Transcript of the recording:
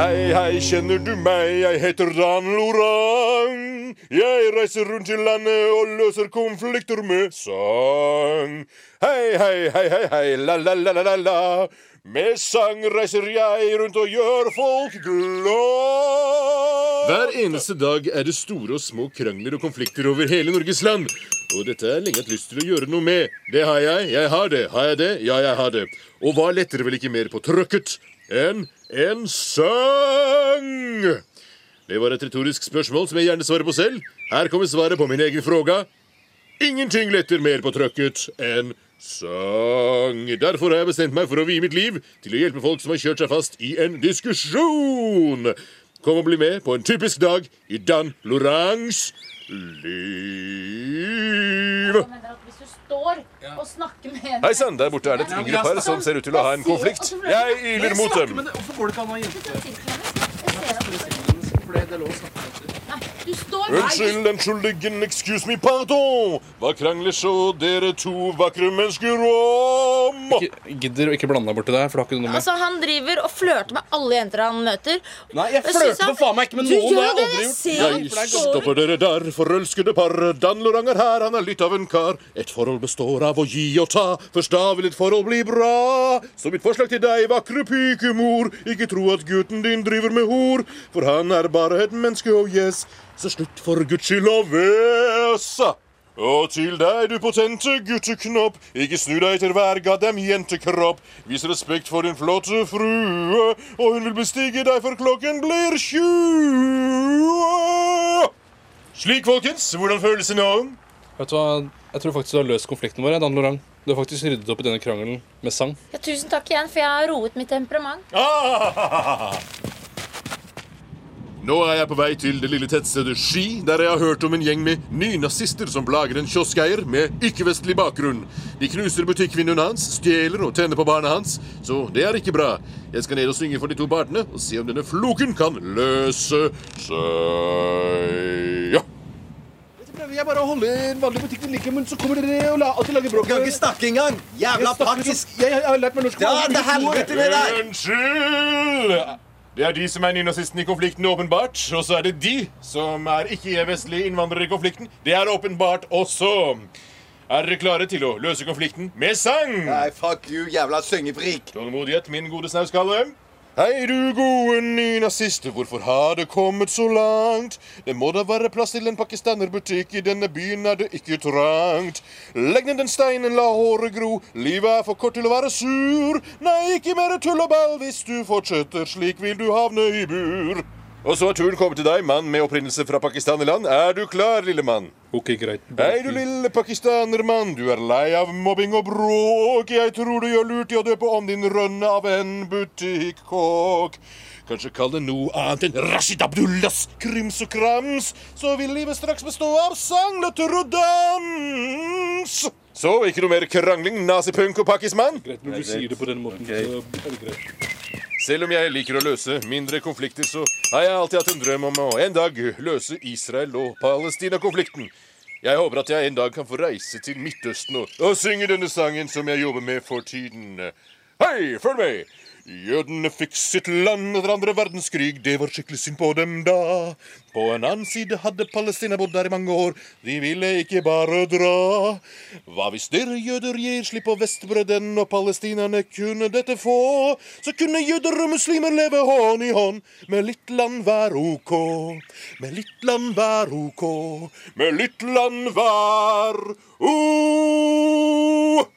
Hei, hei, kjenner du meg? Jeg heter Dan Lorang. Jeg reiser rundt i landet og løser konflikter med sang. Hei, hei, hei, hei, hei, la, la, la, la, la, la. Med sang reiser jeg rundt og gjør folk glad. Hver eneste dag er det store og små krangler og konflikter over hele Norges land. Og dette jeg lenge hatt lyst til å gjøre noe med. Det har jeg. Jeg har det. Har jeg det? Ja, jeg har det. Og hva letter vel ikke mer på trøkket enn en sang? Det var et retorisk spørsmål som jeg gjerne svarer på selv. Her kommer svaret på min egen fråga. Ingenting letter mer på trøkket enn sang. Derfor har jeg bestemt meg for å vie mitt liv til å hjelpe folk som har kjørt seg fast i en diskusjon. Kom og bli med på en typisk dag i Dan Lorangs liv. Jeg står og snakker med en Hei sann, der borte er det et yngre par som ser ut til å ha en konflikt. Jeg yler mot dem. Hvorfor går det ikke an å ha jenter? For det er lov å snakke med. Du står Unnskyld, unnskyld, again, excuse me, pardon. Hva krangler så dere to vakre mennesker om? Ikke- Gidder å ikke blande deg borti det, for det har ikke noe med Altså, Han driver og flørter med alle jenter han møter. Nei, jeg Jeg flørter faen meg ikke med noen. Det har jeg aldri jeg gjort. ser Jeg stopper dere der, forelskede par. Dan Lorang er her, han er litt av en kar. Et forhold består av å gi og ta. Først da vil et forhold bli bra. Så mitt forslag til deg, vakre pikemor, ikke tro at gutten din driver med hor. For han er bare et menneske, og yes, så slutt for guds skyld å vøse. Og til deg, du potente gutteknopp, ikke snu deg til hver gaddem jentekropp. Vis respekt for din flotte frue, og hun vil bestige deg før klokken blir 20. Slik, folkens. Hvordan føles det nå? Vet du hva? Jeg tror faktisk du har løst konflikten vår. Dan Lorang. Du har faktisk ryddet opp i denne krangelen med sang. Ja, tusen takk igjen, for jeg har roet mitt temperament. Ah! Nå er jeg på vei til det lille tettstedet Ski, der jeg har hørt om en gjeng med nynazister som plager en kioskeier med ikke-vestlig bakgrunn. De knuser butikkvinduene hans, stjeler og tenner på barna hans, så det er ikke bra. Jeg skal ned og synge for de to barna og se om denne floken kan løse seg. Ja. Jeg bare å holde en vanlig butikk ved like, men så kommer dere og la, alltid lager bråk. Du kan ikke snakke engang! Jævla praktisk! Jeg, jeg har lært meg norsk. Ja, til helvete med deg! Unnskyld! Det er de som er nynazistene i konflikten, åpenbart. Og så er det de som er ikke-vestlige innvandrere i konflikten. Det er åpenbart også. Er dere klare til å løse konflikten med sang? Nei, fuck you, jævla syngefrik. Tålmodighet, min gode snauskalle. Hei, du gode nynazist, hvorfor har det kommet så langt? Det må da være plass til en pakistanerbutikk, i denne byen er det ikke trangt. Legg ned den steinen, la håret gro, livet er for kort til å være sur. Nei, ikke mer tull og ball, hvis du fortsetter slik vil du havne i bur. Og så har turen kommet til deg, mann med opprinnelse fra Pakistan-land. Er du klar, lille mann? Ok, greit. Hei, du lille pakistanermann. Du er lei av mobbing og bråk. Jeg tror du gjør lurt i å døpe om din rønne av en butikkåk. Kanskje kall det noe annet enn Rashid Abdullahs krims og krams. Så vil livet straks bestå av sang, løtter og dans. Så ikke noe mer krangling, nazipunk og pakkismann? Greit, Når du sier det på den måten, så er det greit. Selv om jeg liker å løse mindre konflikter, så har jeg alltid hatt en drøm om å en dag løse Israel- og Palestina-konflikten. Jeg håper at jeg en dag kan få reise til Midtøsten og, og synge denne sangen som jeg jobber med for tiden. Hei, følg med! Jødene fikk sitt land etter andre verdenskrig, det var skikkelig synd på dem da. På en annen side hadde Palestina bodd der i mange år, de ville ikke bare dra. Hva hvis dere jøder gir slipp på Vestbredden, og palestinerne kunne dette få? Så kunne jøder og muslimer leve hånd i hånd, med litt land vær ok. Med litt land vær ok, med litt land vær ok.